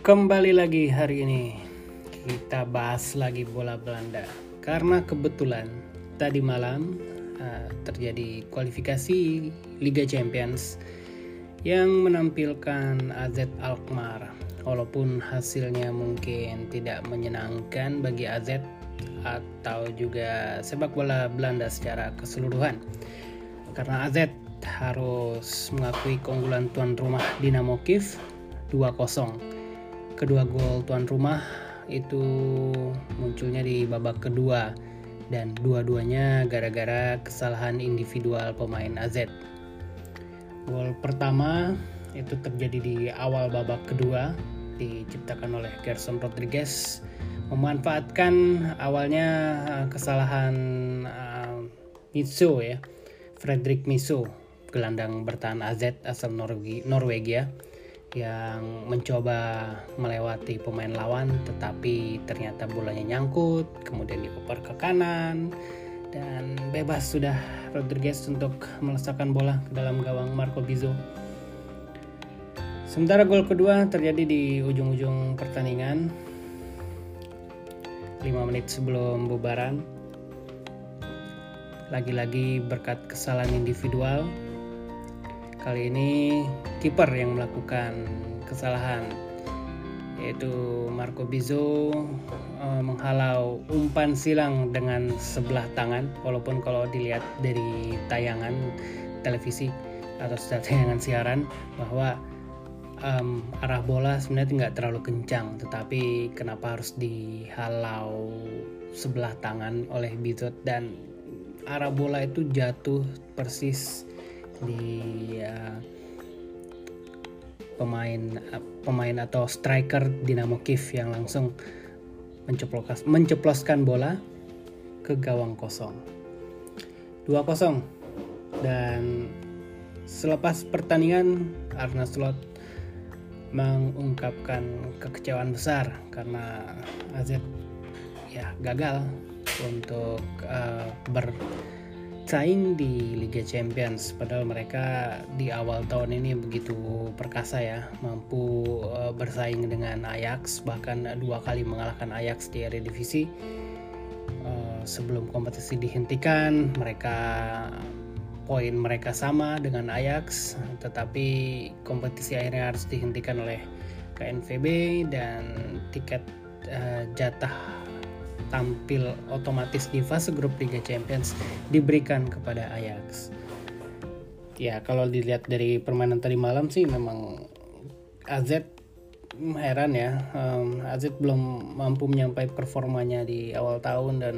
Kembali lagi hari ini. Kita bahas lagi bola Belanda. Karena kebetulan tadi malam uh, terjadi kualifikasi Liga Champions yang menampilkan AZ Alkmaar. Walaupun hasilnya mungkin tidak menyenangkan bagi AZ atau juga sepak bola Belanda secara keseluruhan. Karena AZ harus mengakui keunggulan tuan rumah Dinamo Kiev 2-0 kedua gol tuan rumah itu munculnya di babak kedua. Dan dua-duanya gara-gara kesalahan individual pemain AZ. Gol pertama itu terjadi di awal babak kedua diciptakan oleh Gerson Rodriguez. Memanfaatkan awalnya uh, kesalahan uh, Mitsu ya Frederick Mitsu gelandang bertahan AZ asal Norwegia yang mencoba melewati pemain lawan tetapi ternyata bolanya nyangkut kemudian dioper ke kanan dan bebas sudah Rodriguez untuk melesakkan bola ke dalam gawang Marco Bizzo sementara gol kedua terjadi di ujung-ujung pertandingan 5 menit sebelum bubaran. Lagi-lagi berkat kesalahan individual Kali ini kiper yang melakukan kesalahan yaitu Marco Bizzo uh, menghalau umpan silang dengan sebelah tangan. Walaupun kalau dilihat dari tayangan televisi atau tayangan siaran bahwa um, arah bola sebenarnya nggak terlalu kencang tetapi kenapa harus dihalau sebelah tangan oleh Bizot dan arah bola itu jatuh persis di uh, pemain uh, pemain atau striker Dinamo Kiev yang langsung menceplos, menceploskan bola ke gawang kosong. 2-0 dan selepas pertandingan Arna Slot mengungkapkan kekecewaan besar karena AZ ya gagal untuk uh, ber bersaing di Liga Champions. Padahal mereka di awal tahun ini begitu perkasa ya mampu uh, bersaing dengan Ajax bahkan dua kali mengalahkan Ajax di Eredivisie. Uh, sebelum kompetisi dihentikan mereka poin mereka sama dengan Ajax tetapi kompetisi akhirnya harus dihentikan oleh KNVB dan tiket uh, jatah tampil otomatis di fase grup Liga Champions diberikan kepada Ajax. Ya kalau dilihat dari permainan tadi malam sih memang AZ heran ya um, AZ belum mampu menyampaikan performanya di awal tahun dan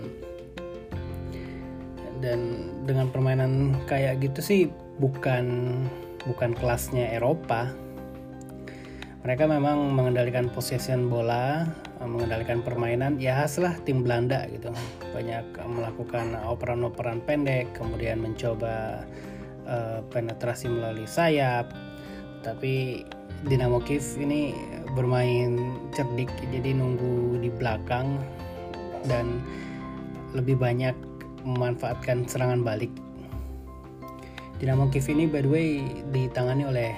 dan dengan permainan kayak gitu sih bukan bukan kelasnya Eropa mereka memang mengendalikan possession bola mengendalikan permainan. Ya khas lah tim Belanda gitu. Banyak melakukan operan-operan pendek kemudian mencoba uh, penetrasi melalui sayap. Tapi Dinamo Kiev ini bermain cerdik jadi nunggu di belakang dan lebih banyak memanfaatkan serangan balik. Dinamo Kiev ini by the way ditangani oleh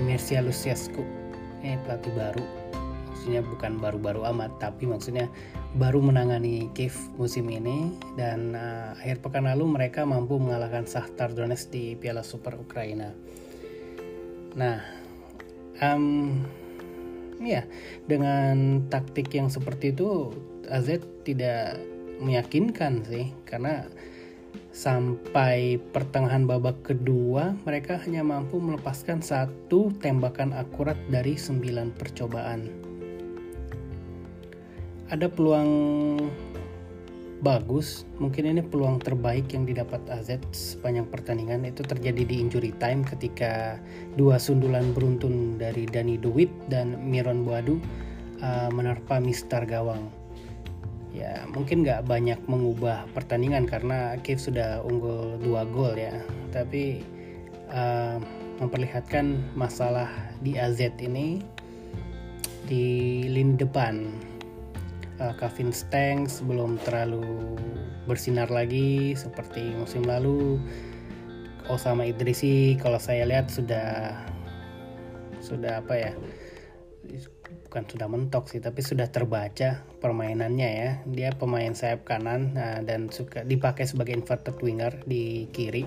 Mircea Luciascu ini pelatih baru. Maksudnya bukan baru-baru amat tapi maksudnya baru menangani Kiev musim ini. Dan uh, akhir pekan lalu mereka mampu mengalahkan Shakhtar Donetsk di Piala Super Ukraina. Nah, um, ya dengan taktik yang seperti itu AZ tidak meyakinkan sih. Karena sampai pertengahan babak kedua mereka hanya mampu melepaskan satu tembakan akurat dari sembilan percobaan. Ada peluang bagus mungkin ini peluang terbaik yang didapat AZ sepanjang pertandingan. Itu terjadi di injury time ketika dua sundulan beruntun dari Dani Dewitt dan Miron Boadu uh, menerpa Mister Gawang ya mungkin nggak banyak mengubah pertandingan karena Kiev sudah unggul dua gol ya tapi uh, memperlihatkan masalah di AZ ini di lini depan uh, Kevin Stanks belum terlalu bersinar lagi seperti musim lalu. Osama Idrisi kalau saya lihat sudah sudah apa ya bukan sudah mentok sih tapi sudah terbaca permainannya ya. Dia pemain sayap kanan nah, dan suka dipakai sebagai inverted winger di kiri.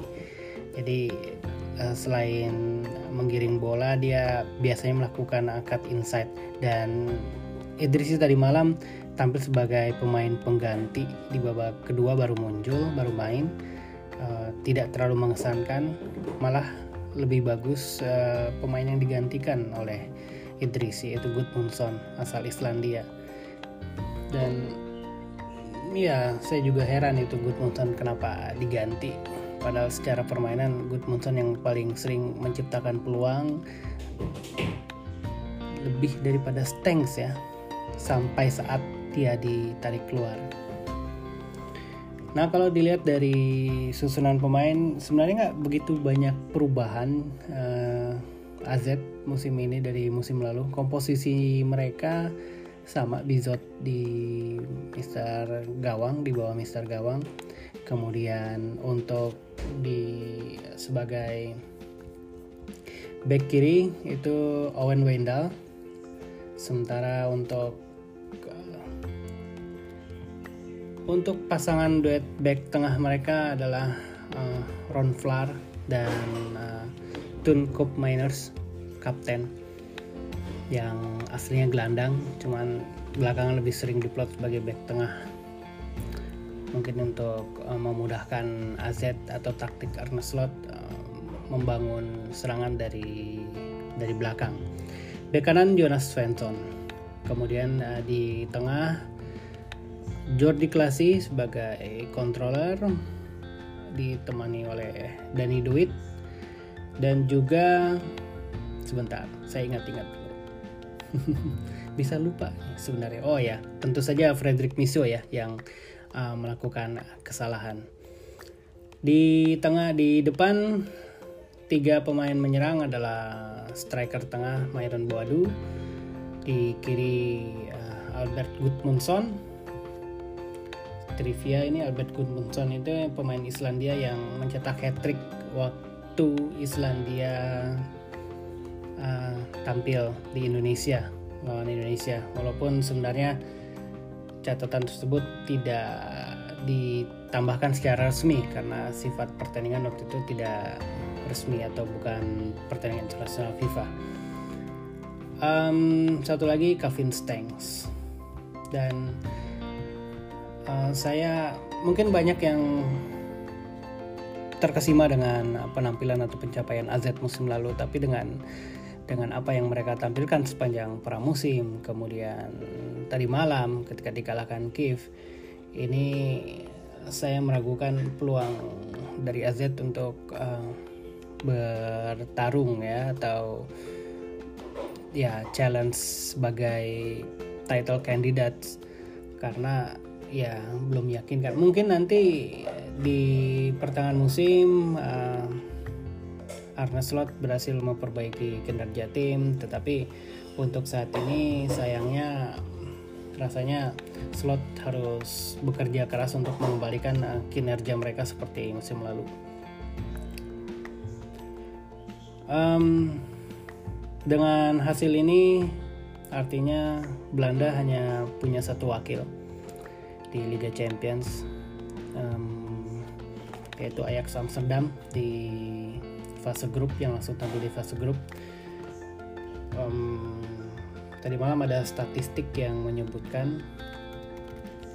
Jadi uh, selain menggiring bola dia biasanya melakukan akad inside. Dan Idrisi tadi malam tampil sebagai pemain pengganti. Di babak kedua baru muncul baru main. Uh, tidak terlalu mengesankan malah lebih bagus uh, pemain yang digantikan oleh Idrisi yaitu Gudmundsson asal Islandia. Dan ya saya juga heran itu Gudmundsson kenapa diganti. Padahal secara permainan Gudmundsson yang paling sering menciptakan peluang lebih daripada Stengs ya. Sampai saat dia ditarik keluar. Nah kalau dilihat dari susunan pemain sebenarnya nggak begitu banyak perubahan eh, AZ musim ini dari musim lalu. Komposisi mereka sama Bizot di Mister Gawang di bawah Mister Gawang. Kemudian untuk di sebagai back kiri itu Owen Wendell. Sementara untuk Untuk pasangan duet back tengah mereka adalah uh, Ron Flar dan uh, Tun Cup Miners, kapten yang aslinya gelandang, cuman belakangan lebih sering diplot sebagai back tengah. Mungkin untuk uh, memudahkan AZ atau taktik Arne Slot uh, membangun serangan dari dari belakang. Bek kanan Jonas Svensson. Kemudian uh, di tengah Jordi Klasi sebagai controller ditemani oleh Dani Duit dan juga sebentar saya ingat-ingat bisa lupa sebenarnya. Oh ya tentu saja Frederick Miso ya yang uh, melakukan kesalahan. Di tengah di depan tiga pemain menyerang adalah striker tengah Myron Boadu. Di kiri uh, Albert Gudmundsson. Trivia ini Albert Gudmundsson itu pemain Islandia yang mencetak hat-trick waktu Islandia uh, tampil di Indonesia lawan Indonesia walaupun sebenarnya catatan tersebut tidak ditambahkan secara resmi karena sifat pertandingan waktu itu tidak resmi atau bukan pertandingan internasional FIFA. Um, satu lagi Kevin Stengs dan uh, saya mungkin banyak yang terkesima dengan penampilan atau pencapaian AZ musim lalu tapi dengan dengan apa yang mereka tampilkan sepanjang pramusim kemudian tadi malam ketika dikalahkan Kiev ini saya meragukan peluang dari AZ untuk uh, bertarung ya atau ya challenge sebagai title candidates. Karena ya belum yakin kan mungkin nanti di pertengahan musim uh, Arne Slot berhasil memperbaiki kinerja tim tetapi untuk saat ini sayangnya rasanya Slot harus bekerja keras untuk mengembalikan uh, kinerja mereka seperti musim lalu. Um, dengan hasil ini artinya Belanda hanya punya satu wakil di Liga Champions. Um, yaitu Ajax Amsterdam di fase grup yang langsung tampil di fase grup. Um, tadi malam ada statistik yang menyebutkan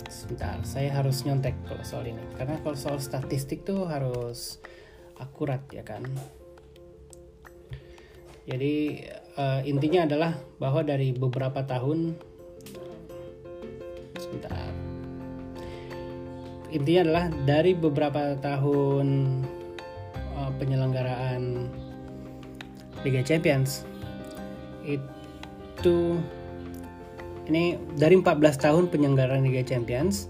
sebentar saya harus nyontek kalau soal ini. Karena kalau soal statistik tuh harus akurat ya kan? Jadi uh, intinya adalah bahwa dari beberapa tahun sebentar intinya adalah dari beberapa tahun uh, penyelenggaraan Liga Champions itu ini dari 14 tahun penyelenggaraan Liga Champions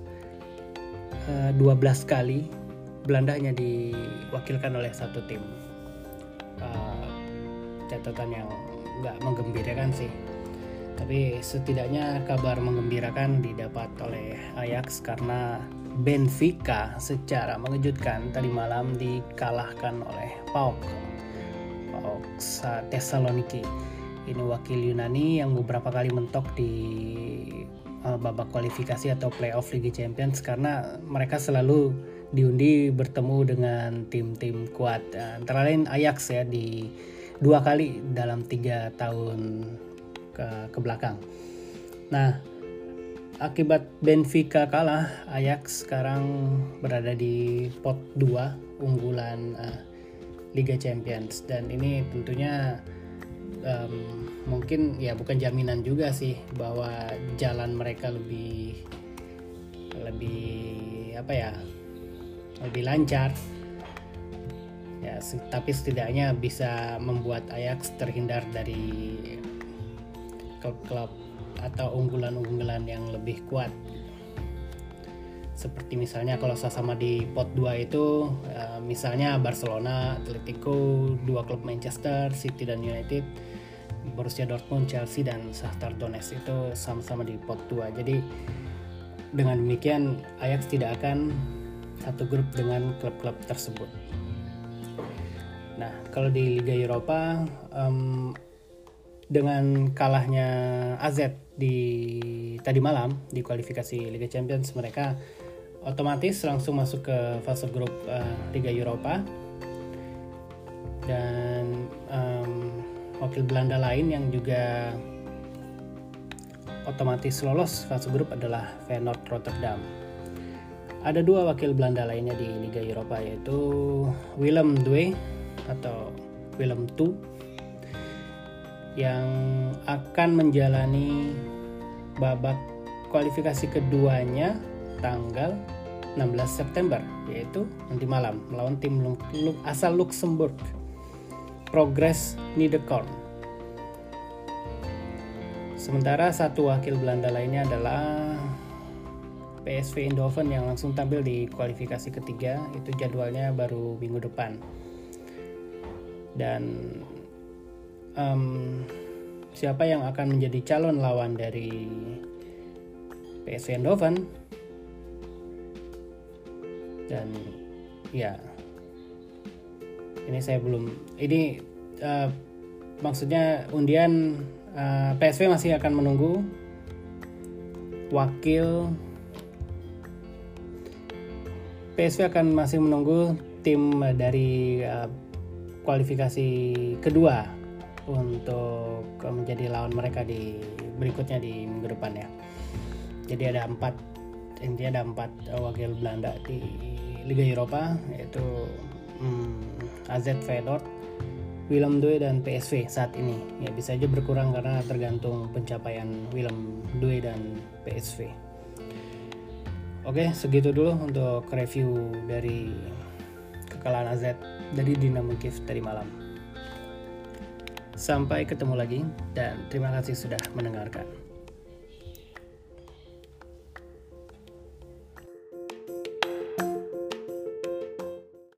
uh, 12 kali Belanda hanya diwakilkan oleh satu tim. Uh, catatan yang nggak menggembirakan sih. Tapi setidaknya kabar menggembirakan didapat oleh Ajax karena Benfica secara mengejutkan tadi malam dikalahkan oleh PAOK PAOK Thessaloniki Ini wakil Yunani yang beberapa kali mentok di uh, babak kualifikasi atau playoff Liga Champions karena mereka selalu diundi bertemu dengan tim-tim kuat. Antara lain Ajax ya di dua kali dalam tiga tahun ke, ke belakang. Nah, akibat Benfica kalah, Ajax sekarang berada di pot 2 unggulan uh, Liga Champions. Dan ini tentunya um, mungkin ya bukan jaminan juga sih bahwa jalan mereka lebih lebih apa ya lebih lancar. Ya tapi setidaknya bisa membuat Ajax terhindar dari klub-klub atau unggulan-unggulan yang lebih kuat seperti misalnya kalau sama di pot 2 itu uh, misalnya Barcelona, Atletico, dua klub Manchester, City dan United, Borussia Dortmund, Chelsea dan Shakhtar Donetsk itu sama-sama di pot 2. Jadi dengan demikian Ajax tidak akan satu grup dengan klub-klub tersebut. Nah, kalau di Liga Eropa um, dengan kalahnya AZ di tadi malam di kualifikasi Liga Champions mereka otomatis langsung masuk ke fase grup uh, Liga Eropa dan um, wakil Belanda lain yang juga otomatis lolos fase grup adalah Feyenoord Rotterdam. Ada dua wakil Belanda lainnya di Liga Eropa yaitu Willem II atau Willem II yang akan menjalani babak kualifikasi keduanya tanggal 16 September yaitu nanti malam melawan tim asal Luxembourg. Progress Niederkorn. Sementara satu wakil Belanda lainnya adalah PSV Eindhoven yang langsung tampil di kualifikasi ketiga itu jadwalnya baru minggu depan. Dan um, siapa yang akan menjadi calon lawan dari PSV Eindhoven? Dan ya ini saya belum ini uh, maksudnya undian uh, eh, PSV masih akan menunggu wakil PSV akan masih menunggu tim dari uh, kualifikasi kedua untuk menjadi lawan mereka di berikutnya di minggu depan ya. Jadi ada empat intinya ada empat wakil Belanda di Liga Eropa yaitu hmm, AZ Feyenoord, Willem II dan PSV saat ini. Ya bisa aja berkurang karena tergantung pencapaian Willem II dan PSV. Oke, segitu dulu untuk review dari kekalahan AZ dari Dinamo Kiev tadi malam. Sampai ketemu lagi dan terima kasih sudah mendengarkan.